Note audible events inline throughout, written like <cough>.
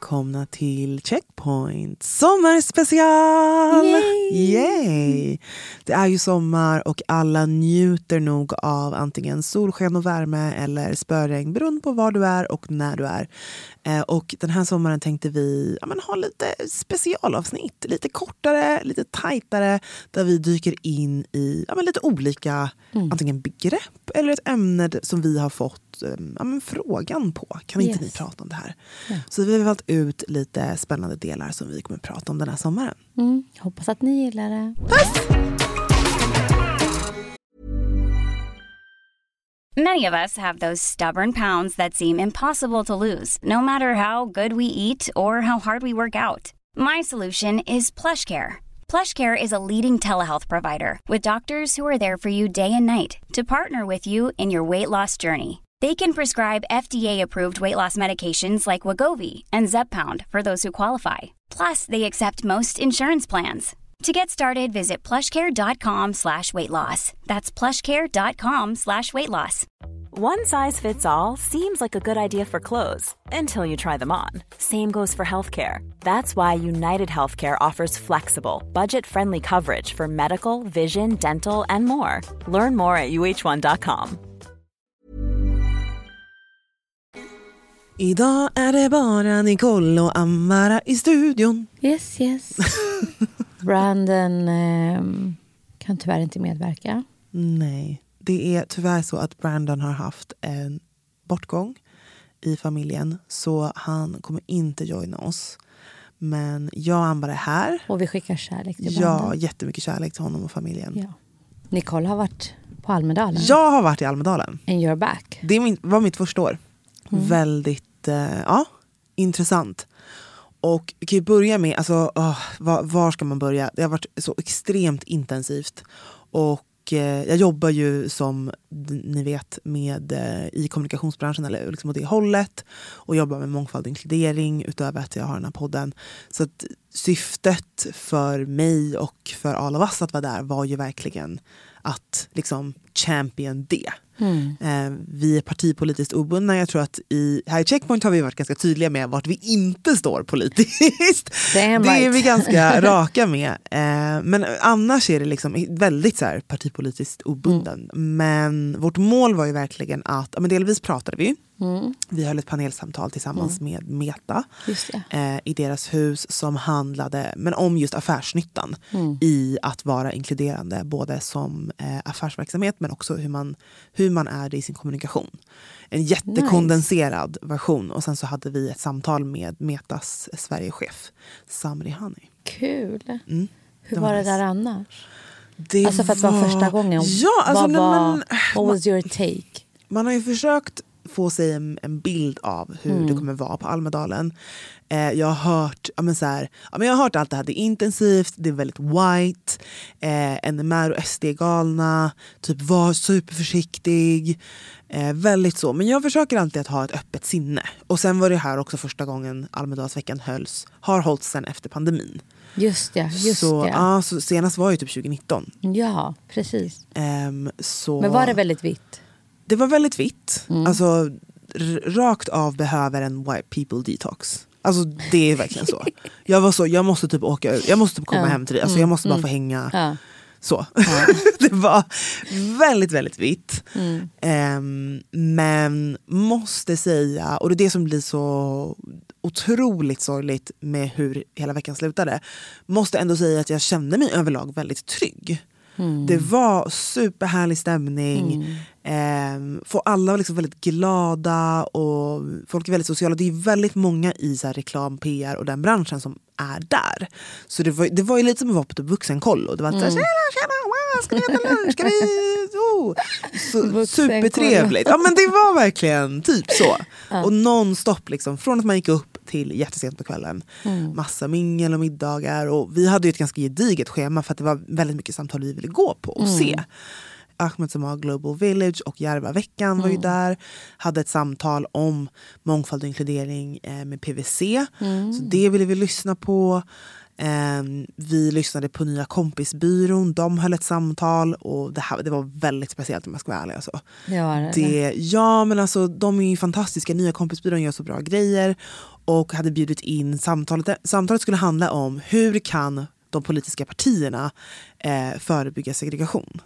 Välkomna till Checkpoint sommarspecial! Yay! Yay! Det är ju sommar och alla njuter nog av antingen solsken och värme eller spöregn beroende på var du är och när du är. Eh, och den här sommaren tänkte vi ja, men, ha lite specialavsnitt, lite kortare, lite tajtare där vi dyker in i ja, men, lite olika antingen begrepp eller ett ämne som vi har fått ja, men, frågan på. Kan inte Yes. ni prata om det här? Ja. Så vi har valt ut lite spännande delar som vi kommer att prata om den här sommaren. Mm, hoppas att ni gillar det. Many of us have those stubborn pounds that seem impossible to lose, no matter how good we eat or how hard we work out. My solution is PlushCare. PlushCare is a leading telehealth provider with doctors who are there for you day and night to partner with you in your weight loss journey. They can prescribe FDA-approved weight loss medications like Wagovi and Zepbound for those who qualify. Plus, they accept most insurance plans. To get started, visit plushcare.com slash weight loss. That's plushcare.com slash weight loss. One size fits all seems like a good idea for clothes until you try them on. Same goes for healthcare. That's why United Healthcare offers flexible, budget friendly coverage for medical, vision, dental, and more. Learn more at uh1.com. Idag är det bara Nicole och Amara i studion. Yes, yes. <laughs> Brandon ehm, kan tyvärr inte medverka. Nej, det är tyvärr så att Brandon har haft en bortgång i familjen så han kommer inte joina oss. Men jag och Amber är här. Och vi skickar kärlek till Ja, Brandon. jättemycket kärlek till honom och familjen. Ja. Nicole har varit på Almedalen. Jag har varit i Almedalen. And you're back. Det min, var mitt första år. Mm. Väldigt eh, Eh, ja, intressant. Och vi kan ju börja med, alltså, oh, var, var ska man börja? Det har varit så extremt intensivt. Och eh, jag jobbar ju som ni vet med, eh, i kommunikationsbranschen eller liksom åt det hållet. Och jobbar med mångfald och inkludering utöver att jag har den här podden. Så att syftet för mig och för alla of us att vara där var ju verkligen att liksom champion det. Mm. Eh, vi är partipolitiskt obundna. Jag tror att i, här i Checkpoint har vi varit ganska tydliga med vart vi inte står politiskt. <laughs> Damn det är right. vi ganska <laughs> raka med. Eh, men annars är det liksom väldigt så här, partipolitiskt obunden. Mm. Men vårt mål var ju verkligen att, men delvis pratade vi. Mm. Vi höll ett panelsamtal tillsammans med Meta eh, i deras hus som handlade men om just affärsnyttan Mm. i att vara inkluderande både som eh, affärsverksamhet men också hur man, hur man är det i sin kommunikation. En jättekondenserad version och sen så hade vi ett samtal med Metas Sverigechef Samri Hani. Kul. Mm. Hur Det var var det nice. där annars? Det Alltså för att det var första gången. Ja, alltså, vad, nej, men, what was your take? man har ju försökt få sig en, en bild av hur Mm. det kommer vara på Almedalen. Eh, jag, har hört, ja, men så här, ja, men jag har hört allt det här, det är intensivt, det är väldigt white, eh, NMR och SD är galna, typ var superförsiktig. Eh, väldigt så. Men jag försöker alltid att ha ett öppet sinne. Och sen var det här också första gången Almedalsveckan hölls, har hållits sen efter pandemin. Just det. Just så, det. ja, så senast var ju typ 2019. Ja, precis. Ehm, så... Men var det väldigt vitt? Det var väldigt vitt. Mm. Alltså, rakt av behöver en white people detox. Alltså det är verkligen så. <laughs> Jag var så, jag måste typ åka ut, jag måste typ komma Ja. hem till dig. Alltså, jag måste bara få hänga. Ja. Så. <laughs> det var väldigt, väldigt vitt. Mm. Ehm, men måste säga, och det är det som blir så otroligt sorgligt med hur hela veckan slutade. Måste ändå säga att jag kände mig överlag väldigt trygg. Det var superhärlig stämning. Eh, för alla var liksom väldigt glada och folk är väldigt sociala. Det är väldigt många i så reklam, PR och den branschen som är där. Så det var, det var ju lite som att vara på typ vuxenkollo. Det var mm. så här, tjena, tjena, wow, ska vi äta lunch? Ska vi... <laughs> Oh. Så, supertrevligt. Ja men det var verkligen typ så. Ja. Och nonstop liksom, från att man gick upp till jättesent på kvällen. Mm. Massa mingel och middagar. Och vi hade ju ett ganska gediget schema för att det var väldigt mycket samtal vi ville gå på och mm. se. Ahmed Samar Global Village och Järvaveckan mm. var ju mm. där. Hade ett samtal om mångfald och inkludering eh, med PVC. Mm. Så det ville vi lyssna på. Eh, vi lyssnade på Nya kompisbyrån, de höll ett samtal och det, här, det var väldigt speciellt om jag ska vara ärlig. Alltså. Ja, det, det. ja men alltså de är ju fantastiska, Nya kompisbyrån gör så bra grejer och hade bjudit in samtalet. Samtalet skulle handla om hur kan de politiska partierna eh, förebygga segregation.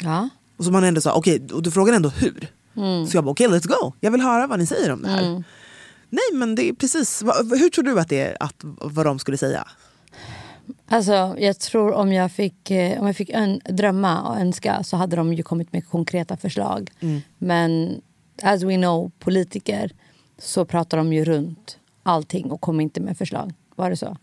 Ja. Och så man ändå sa, okej, okay, och du frågar ändå hur. Mm. Så jag bara, okej okay, let's go. Jag vill höra vad ni säger om det här. Mm. Nej men det är precis, hur tror du att det är att, vad de skulle säga? Alltså, jag tror om jag fick, eh, om jag fick ön, drömma och önska så hade de ju kommit med konkreta förslag. Mm. Men as we know, politiker, så pratar de ju runt allting och kommer inte med förslag. Var det så?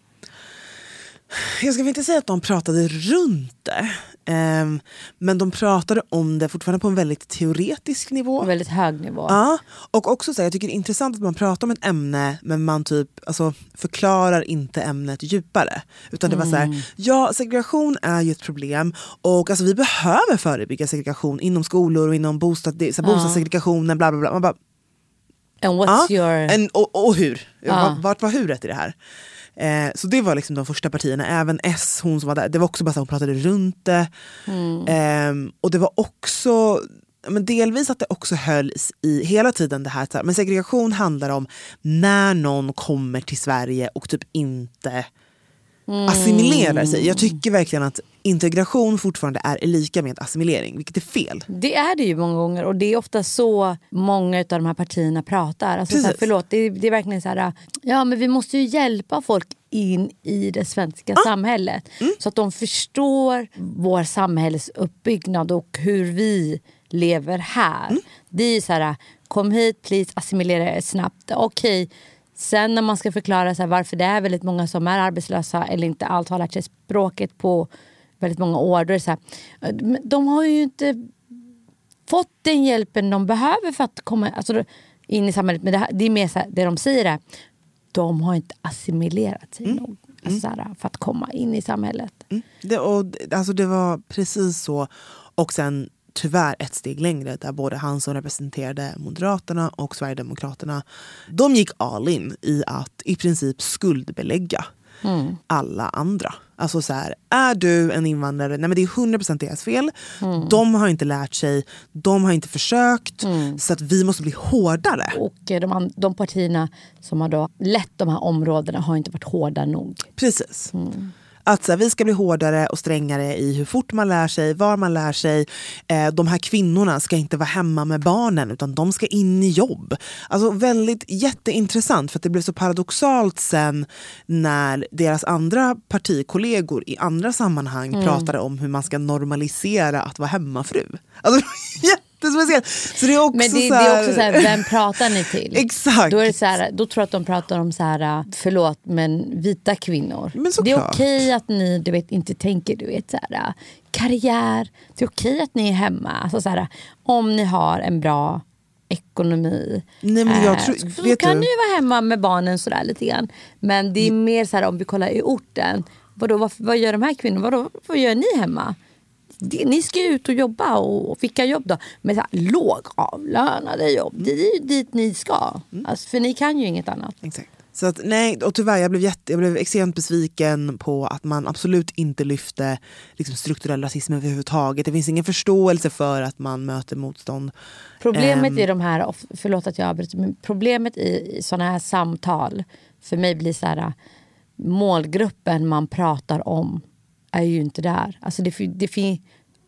Jag ska inte säga att de pratade runt det. Um, men de pratade om det fortfarande på en väldigt teoretisk nivå. En väldigt hög nivå. Ja, och också så här, jag tycker det är intressant att man pratar om ett ämne men man typ alltså, förklarar inte ämnet djupare. Utan det var så här, mm. ja segregation är ju ett problem och alltså, vi behöver förebygga segregation inom skolor och inom bostad, så här, bostadssegregationen. Bla, bla, bla. Man bara, And what's ja, your... and, och, och hur? Ja. Vart var huret i det här? Eh, så det var liksom de första partierna. Även S, hon som var där, det var också bara så hon pratade runt det. Mm. Eh, och det var också men delvis att det också hölls i hela tiden det här, men segregation handlar om när någon kommer till Sverige och typ inte mm. assimilerar sig. Jag tycker verkligen att integration fortfarande är lika med assimilering, vilket är fel. Det är det ju många gånger och det är ofta så många av de här partierna pratar. Alltså, så här, förlåt, det är, det är verkligen så här, ja men vi måste ju hjälpa folk in i det svenska ah. samhället. Mm. Så att de förstår vår samhällsuppbyggnad och hur vi lever här. Mm. Det är så här, kom hit, please, assimilera er snabbt. Okej, okay Sen när man ska förklara så här, varför det är väldigt många som är arbetslösa eller inte allt har lärt sig språket på väldigt många år. Då är så här, de har ju inte fått den hjälpen de behöver för att komma alltså, in i samhället. Men det, det är mer så här, det de säger är de har inte assimilerat sig mm. nog alltså, här, för att komma in i samhället. Mm. Det, och, alltså, det var precis så. Och sen tyvärr ett steg längre där både han som representerade Moderaterna och Sverigedemokraterna de gick all in i att i princip skuldbelägga mm. alla andra. Alltså så här, är du en invandrare, nej men det är 100% deras fel. Mm. De har inte lärt sig, de har inte försökt. Mm. Så att vi måste bli hårdare. Och eh, de, de partierna som har då lett de här områdena har inte varit hårda nog. Precis. Mm. Att så här, vi ska bli hårdare och strängare i hur fort man lär sig, var man lär sig. Eh, de här kvinnorna ska inte vara hemma med barnen utan de ska in i jobb. Alltså väldigt jätteintressant för det blev så paradoxalt sen när deras andra partikollegor i andra sammanhang mm. pratade om hur man ska normalisera att vara hemmafru. Alltså, <laughs> jättespeciellt. Så det är också Men det, så här... det är också så här, vem pratar ni till? <laughs> Exakt. Då, är det så här, då tror jag att de pratar om, så här, förlåt, men vita kvinnor. Men det är okej att ni du vet, inte tänker du vet, så här, karriär. Det är okej att ni är hemma. Alltså, så här, om ni har en bra ekonomi. Nej, men jag tror, så, så kan du? ni ju vara hemma med barnen sådär lite grann. Men det är mer så här om vi kollar i orten. Vadå, vad, vad gör de här kvinnorna? Vadå, vad gör ni hemma? Ni ska ut och jobba och, och vilka jobb då? Så här, lågavlönade jobb. Det är ju dit ni ska. Mm. Alltså, för ni kan ju inget annat. Exakt. Så att, nej, och tyvärr, jag blev, jätte, jag blev extremt besviken på att man absolut inte lyfte liksom, strukturell rasism överhuvudtaget. Det finns ingen förståelse för att man möter motstånd. Problemet um, i de här, förlåt att jag avbryter, men problemet i, i sådana här samtal för mig blir så här målgruppen man pratar om är ju inte där. Alltså det, det,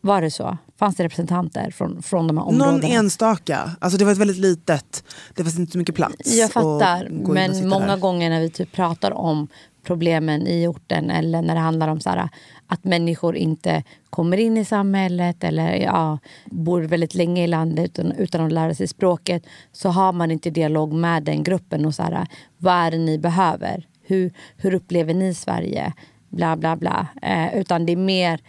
var det så? Fanns det representanter från, från de här områdena? Någon enstaka. Alltså det var ett väldigt litet, det fanns inte så mycket plats. Jag fattar, men många där. gånger när vi typ pratar om problemen i orten eller när det handlar om så här, att människor inte kommer in i samhället eller ja, bor väldigt länge i landet utan, utan att lära sig språket så har man inte dialog med den gruppen. och så här, Vad är det ni behöver? Hur, hur upplever ni Sverige? Bla, bla, bla. Eh, utan det är mer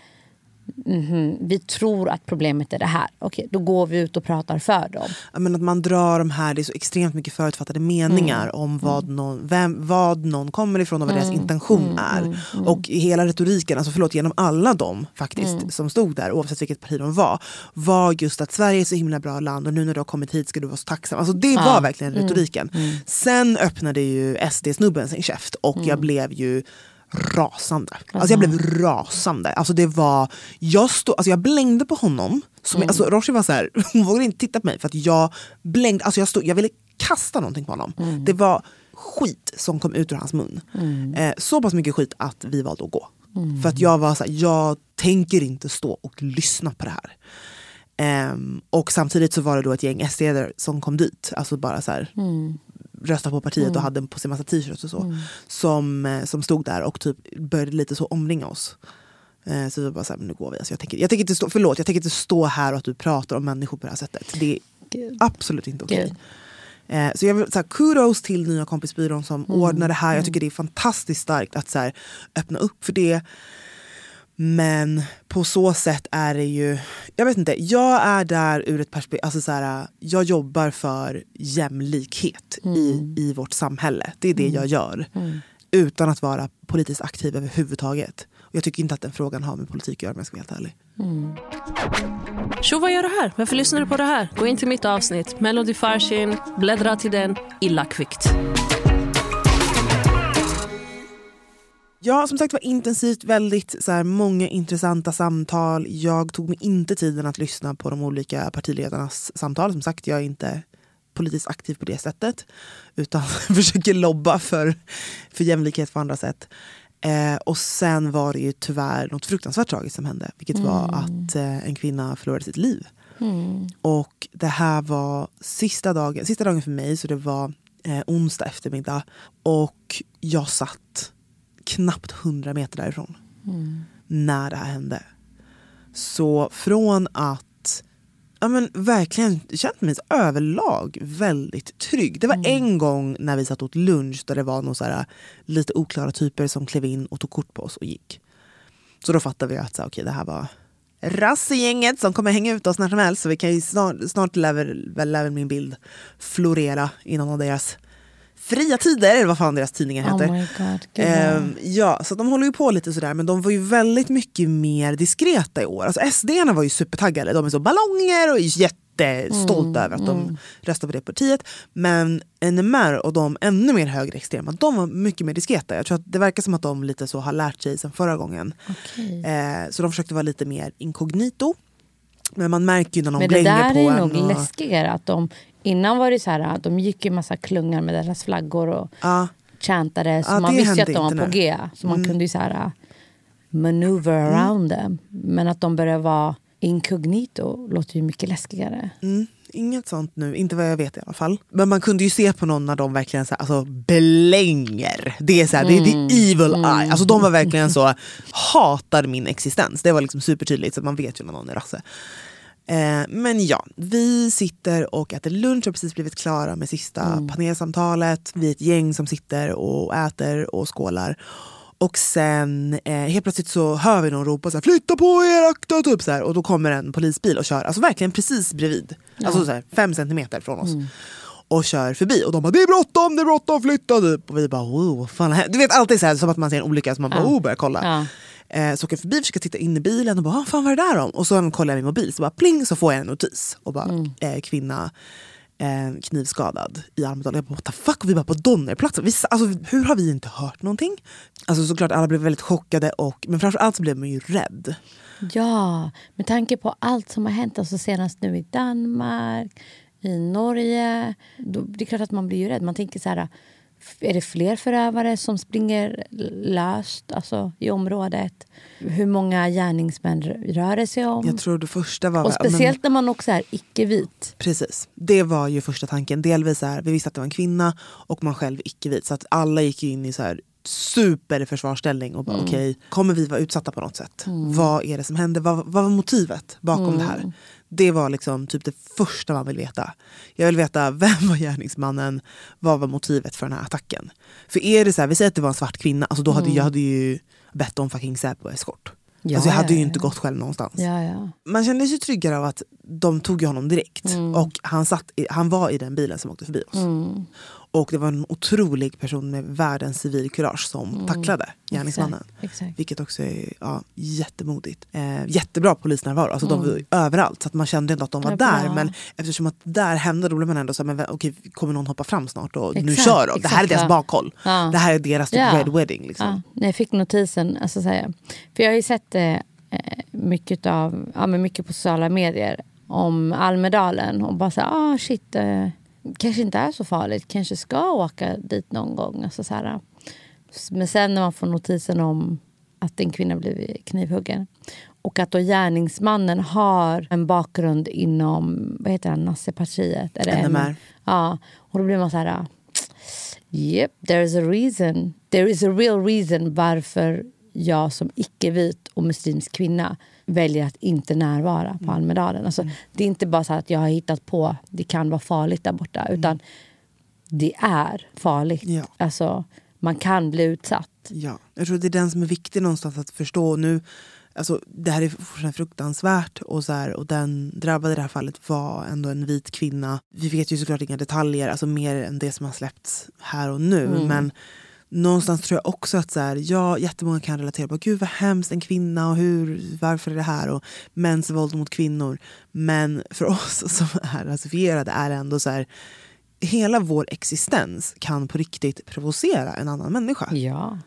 Mm. Vi tror att problemet är det här. Okej, då går vi ut och pratar för dem. Men att man drar de här, det är så extremt mycket förutfattade meningar mm. om vad mm. någon, vem, vad någon kommer ifrån och vad mm. deras intention mm. är. Mm. Och hela retoriken, alltså förlåt, genom alla dem faktiskt som stod där, oavsett vilket parti de var, var just att Sverige är så himla bra land och nu när du har kommit hit ska du vara så tacksam. Alltså det var verkligen retoriken. Sen öppnade ju SD-snubben sin käft och jag blev ju rasande. Alltså jag blev rasande. Alltså det var, jag, stod, alltså jag blängde på honom. Som, mm. alltså Roshi var så här, <laughs> hon vågade inte titta på mig för att jag blängde, alltså jag, stod, jag ville kasta någonting på honom. Mm. Det var skit som kom ut ur hans mun. Mm. Eh, så pass mycket skit att vi valde att gå. Mm. För att jag var så här, jag tänker inte stå och lyssna på det här. Um, och samtidigt så var det då ett gäng sd som kom dit. Alltså bara så här, mm röstade på partiet mm. och hade på sig massa t-shirts och så. Mm. Som, eh, som stod där och typ började lite så omringa oss. Eh, så vi bara såhär, nu går vi. Alltså jag, tänker, jag tänker inte stå, förlåt, jag tänker inte stå här och att du pratar om människor på det här sättet. Det är Gud. absolut inte okej. Okay. Eh, så jag vill, här, kudos till nya kompisbyrån som mm. ordnar det här. Jag mm. tycker det är fantastiskt starkt att så här, öppna upp för det. Men på så sätt är det ju... Jag vet inte, jag är där ur ett perspektiv... Alltså så här, jag jobbar för jämlikhet mm. i, i vårt samhälle. Det är det mm. jag gör. Mm. Utan att vara politiskt aktiv överhuvudtaget. Och jag tycker inte att den frågan har med politik att göra om jag ska vara helt ärlig. Mm. Tjo, vad gör du här? Varför lyssnar du på det här? Gå in till mitt avsnitt, Melody Farshin, bläddra till den illa kvickt. Ja, som sagt var intensivt, väldigt så här, många intressanta samtal. Jag tog mig inte tiden att lyssna på de olika partiledarnas samtal. Som sagt, jag är inte politiskt aktiv på det sättet. Utan <laughs> försöker lobba för, för jämlikhet på andra sätt. Eh, och sen var det ju tyvärr något fruktansvärt tragiskt som hände. Vilket mm. var att eh, en kvinna förlorade sitt liv. Mm. Och det här var sista dagen, sista dagen för mig, så det var eh, onsdag eftermiddag. Och jag satt knappt 100 meter därifrån. Mm. När det här hände. Så från att ja, men verkligen känt mig överlag väldigt trygg. Det var mm. en gång när vi satt åt lunch där det var någon här, lite oklara typer som klev in och tog kort på oss och gick. Så då fattade vi att så, okay, det här var rassegänget som kommer hänga ut oss när som helst. Så vi kan ju snart, snart lär, lär min bild florera i någon av deras Fria Tider, eller vad fan deras tidningar oh heter. Oh God, ehm, ja, så de håller ju på lite sådär men de var ju väldigt mycket mer diskreta i år. Alltså SD var ju supertaggade, de är så ballonger och jättestolta mm, över att de mm. röstar på det partiet. Men NMR och de ännu mer högerextrema, de var mycket mer diskreta. Jag tror att det verkar som att de lite så har lärt sig sen förra gången. Okay. Ehm, så de försökte vara lite mer inkognito. Men man märker ju när Men blänger på en. Men det där är nog och... läskigare. Att de, innan var det så här, de gick ju massa klungar med deras flaggor och ja. chantade. Så ja, man visste ju att de var på G. Så man mm. kunde ju så här, maneuver mm. around them. Men att de började vara inkognito låter ju mycket läskigare. Mm. Inget sånt nu, inte vad jag vet i alla fall. Men man kunde ju se på någon när de verkligen så här, alltså, blänger. Det är så här, mm. det är the evil mm. eye. Alltså, de var verkligen så, hatar min existens. Det var liksom supertydligt, så man vet ju när någon är rasse. Eh, men ja, vi sitter och äter lunch och har precis blivit klara med sista mm. panelsamtalet. Vi är ett gäng som sitter och äter och skålar. Och sen eh, helt plötsligt så hör vi någon ropa så här, flytta på er akta typ så här. Och då kommer en polisbil och kör, alltså verkligen precis bredvid. Ja. Alltså så här, fem centimeter från oss. Mm. Och kör förbi och de bara det är bråttom, det är bråttom, flytta typ. Och vi bara oh, fan. Du vet alltid så här, som att man ser en olycka så man bara oh, börjar kolla. Ja. Eh, så åker jag förbi, försöker titta in i bilen och bara, fan vad är det där om? Och så kollar jag min mobil, så bara pling så får jag en notis. Och bara, mm. eh, kvinna eh, knivskadad i Almedalen. Jag bara, what the fuck? Och vi bara på Donnerplatsen. Vi, alltså, hur har vi inte hört någonting? Alltså såklart alla blev väldigt chockade, och, men framförallt så blev man ju rädd. Ja, med tanke på allt som har hänt, alltså senast nu i Danmark, i Norge. Då, det är klart att man blir ju rädd. Man tänker så här, är det fler förövare som springer löst alltså, i området? Hur många gärningsmän rör det sig om? Jag tror det första var... Och speciellt men, när man också är icke-vit. Precis. Det var ju första tanken. Delvis här, vi visste att det var en kvinna och man själv icke-vit. Så att alla gick in i så här, super försvarsställning och bara mm. okej, okay, kommer vi vara utsatta på något sätt? Mm. Vad är det som händer? Vad, vad var motivet bakom mm. det här? Det var liksom typ det första man vill veta. Jag vill veta <laughs> vem var gärningsmannen, vad var motivet för den här attacken? För är det så här, vi säger att det var en svart kvinna, alltså då hade mm. jag hade ju bett om fucking Säpo-eskort. Ja, alltså jag hade ju inte gått själv någonstans. Ja, Man kände sig tryggare av att de tog honom direkt. Mm. Och han, satt i, han var i den bilen som åkte förbi oss. Mm. Och det var en otrolig person med världens civilkurage som mm. tacklade gärningsmannen. Exakt, exakt. Vilket också är ja, jättemodigt. Eh, jättebra polisnärvaro, alltså mm. de var överallt. Så att man kände inte att de var där. Men eftersom att där hände då blev man ändå så men okej, kommer någon hoppa fram snart och exakt, nu kör de. Det här är deras bakhåll. Ja. Det här är deras typ ja. red wedding. Liksom. Ja. När jag fick notisen, alltså, så här, för jag har ju sett det eh, mycket, av, ja, men mycket på sociala medier om Almedalen och bara så här, ah shit. Eh, kanske inte är så farligt. Kanske ska åka dit någon gång. Alltså så här. Men sen när man får notisen om att en kvinna blivit knivhuggen och att då gärningsmannen har en bakgrund inom vad heter han, Nassepartiet. NMR. Ja, och då blir man så här... Yep, there is a reason. There is a real reason varför jag som icke-vit och muslimsk kvinna väljer att inte närvara på mm. Almedalen. Alltså, mm. Det är inte bara så att jag har hittat på det kan vara farligt där borta. Mm. Utan det är farligt. Ja. Alltså, man kan bli utsatt. Ja, jag tror det är den som är viktig någonstans att förstå. Nu, alltså, det här är fruktansvärt och, så här, och den drabbade i det här fallet var ändå en vit kvinna. Vi vet ju såklart inga detaljer, alltså mer än det som har släppts här och nu. Mm. Men någonstans tror jag också att så här, ja, jättemånga kan relatera på gud vad hemskt en kvinna och hur, varför är det här och mäns våld mot kvinnor. Men för oss <laughs> som är rasifierade är det ändå så här, hela vår existens kan på riktigt provocera en annan människa. Ja.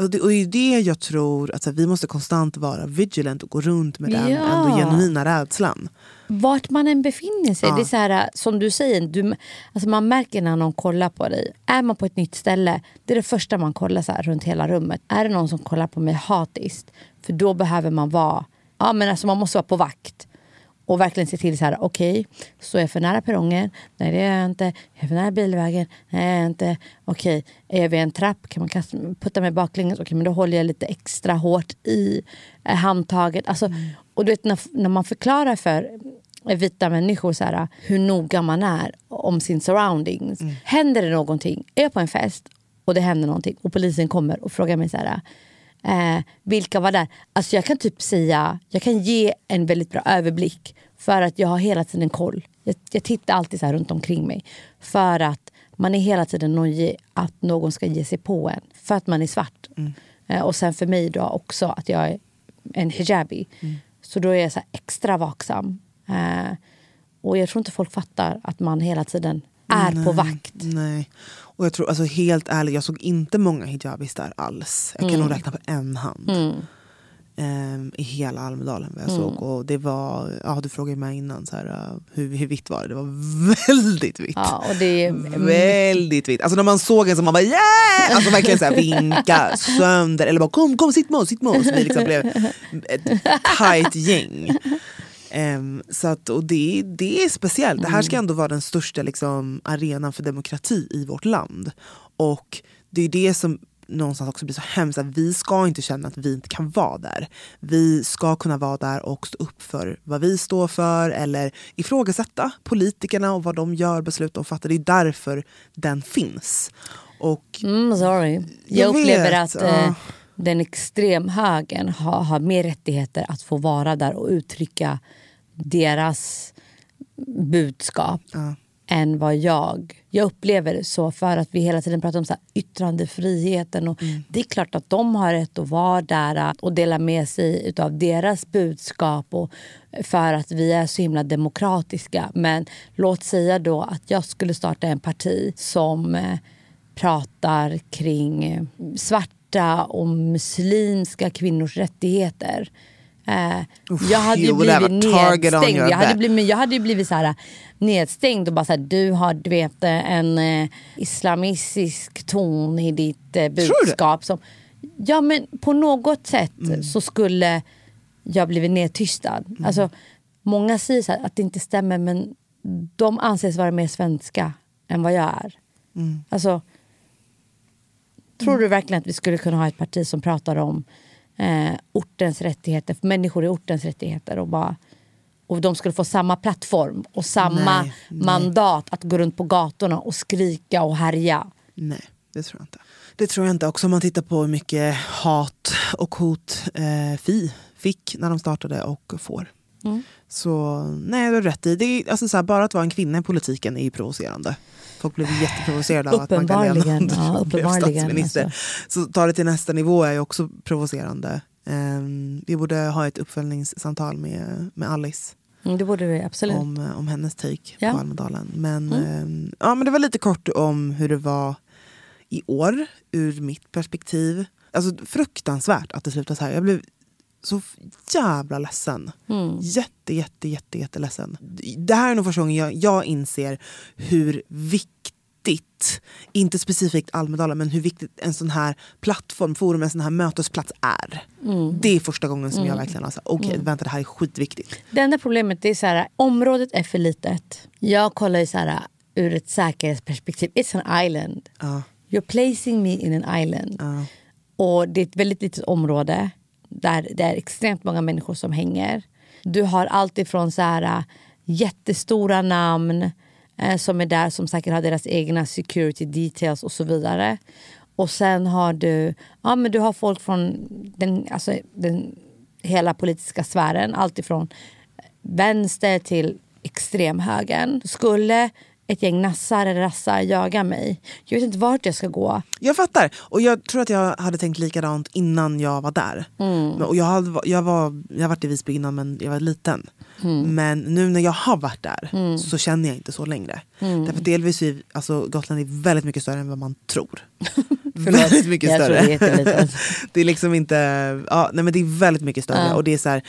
Och det, och det är det jag tror, att här, vi måste konstant vara vigilant och gå runt med den ja. ändå genuina rädslan. Vart man än befinner sig. Ja. Det är så här, som du säger, du, alltså man märker när någon kollar på dig. Är man på ett nytt ställe, det är det första man kollar så här, runt hela rummet. Är det någon som kollar på mig hatiskt, för då behöver man vara, ja men alltså man måste vara på vakt. Och verkligen se till så här, okej, okay, står jag för nära perrongen? Nej det är jag inte. Är jag för nära bilvägen? Nej det är jag inte. Okej, okay, är jag vid en trapp? Kan man kasta, putta mig baklänges? Okej, okay, men då håller jag lite extra hårt i eh, handtaget. Alltså, mm. Och du vet när, när man förklarar för vita människor så här, hur noga man är om sin surroundings. Mm. Händer det någonting, är jag på en fest och det händer någonting och polisen kommer och frågar mig så här, eh, vilka var där? Alltså jag kan typ säga, jag kan ge en väldigt bra överblick för att jag har hela tiden koll. Jag, jag tittar alltid så runt omkring mig. För att man är hela tiden nojig att någon ska ge sig på en. För att man är svart. Mm. Eh, och sen för mig då också att jag är en hijabi. Mm. Så då är jag så extra vaksam. Eh, och jag tror inte folk fattar att man hela tiden är nej, på vakt. Nej. Och jag tror, alltså helt ärligt, jag såg inte många hijabis där alls. Jag kan mm. nog räkna på en hand. Mm. Um, I hela Almedalen vad jag mm. såg. Och det var, ja, du frågade mig innan så här, uh, hur, hur vitt var det? Det var väldigt vitt. Ja, och det är... <laughs> Väldigt vitt. Alltså när man såg en som man bara yeah! Alltså verkligen så här, vinka sönder. Eller bara kom, kom sitt med oss, sitt med oss. Vi liksom blev ett tight gäng. Um, så att, och det, det är speciellt. Det här ska mm. ändå vara den största liksom, arenan för demokrati i vårt land. Och det är det som någonstans också blir så hemskt. Att vi ska inte känna att vi inte kan vara där. Vi ska kunna vara där och stå upp för vad vi står för eller ifrågasätta politikerna och vad de gör, beslut de fattar. Det är därför den finns. Och, mm, sorry. Jag, jag upplever vet, att eh, den extremhögern har, har mer rättigheter att få vara där och uttrycka deras budskap ja. Än vad jag... Jag upplever det så för att vi hela tiden pratar om så yttrandefriheten. Och mm. Det är klart att de har rätt att vara där och dela med sig av deras budskap och för att vi är så himla demokratiska. Men låt säga då att jag skulle starta en parti som eh, pratar kring eh, svarta och muslimska kvinnors rättigheter Eh, jag hade ju blivit nedstängd. Jag hade blivit, jag hade blivit så här, nedstängd och bara så här, du har du vet, en eh, islamistisk ton i ditt eh, budskap. Som, ja men på något sätt mm. så skulle jag blivit nedtystad. Mm. Alltså, många säger här, att det inte stämmer men de anses vara mer svenska än vad jag är. Mm. Alltså, Tror du verkligen att vi skulle kunna ha ett parti som pratar om eh, ortens rättigheter, för människor i ortens rättigheter och bara och de skulle få samma plattform och samma nej, mandat nej. att gå runt på gatorna och skrika och härja. Nej, det tror jag inte. Det tror jag inte. Också om man tittar på hur mycket hat och hot eh, Fi fick när de startade och får. Mm. Så nej, du har rätt i. Det är, alltså, så här, bara att vara en kvinna i politiken är ju provocerande. Folk blev jätteprovocerade av att Magdalena ja, blev statsminister. Alltså. Så ta det till nästa nivå är ju också provocerande. Um, vi borde ha ett uppföljningssamtal med, med Alice. Mm, det borde vi absolut. Om, om hennes take ja. på Almedalen. Men, mm. um, ja, men det var lite kort om hur det var i år ur mitt perspektiv. Alltså fruktansvärt att det slutade så här. Jag blev så jävla ledsen. Mm. Jätte, jätte, jätte, jätteledsen. Det här är nog första gången jag, jag inser hur viktigt, inte specifikt Almedalen, men hur viktigt en sån här plattform, forum, en sån här mötesplats är. Mm. Det är första gången som jag mm. verkligen har sagt, okej okay, mm. vänta det här är skitviktigt. Det enda problemet är så här, området är för litet. Jag kollar ju så här, ur ett säkerhetsperspektiv, it's an island. Uh. You're placing me in an island. Uh. Och det är ett väldigt litet område där det är extremt många människor som hänger. Du har allt ifrån så här, äh, jättestora namn eh, som är där som säkert har deras egna security details och så vidare. Och sen har du, ja, men du har folk från den, alltså, den hela politiska sfären. Allt ifrån vänster till extremhögern. Skulle ett gäng nassar eller rassar jagar mig. Jag vet inte vart jag ska gå. Jag fattar. Och jag tror att jag hade tänkt likadant innan jag var där. Mm. Och jag, hade, jag, var, jag har varit i Visby innan men jag var liten. Mm. Men nu när jag har varit där mm. så känner jag inte så längre. Mm. Därför delvis är alltså, Gotland är väldigt mycket större än vad man tror. <laughs> väldigt mycket större. Det är, <laughs> det är liksom inte, ja, nej men det är väldigt mycket större. Och det är så här,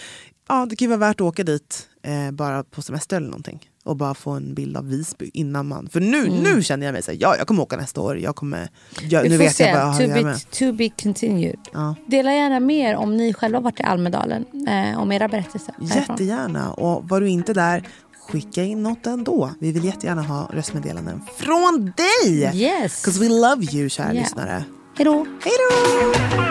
ja det kan ju vara värt att åka dit eh, bara på semester eller någonting och bara få en bild av Visby innan man... För nu, mm. nu känner jag mig så här, ja jag kommer åka nästa år. Jag kommer, jag, nu vet se. jag vad jag har to, be, to be continued. Ja. Dela gärna mer om ni själva varit i Almedalen. Eh, om era berättelser. Jättegärna. Och var du inte där, skicka in något ändå. Vi vill jättegärna ha röstmeddelanden från dig! Yes. Because we love you kära yeah. lyssnare. Hejdå. Hejdå.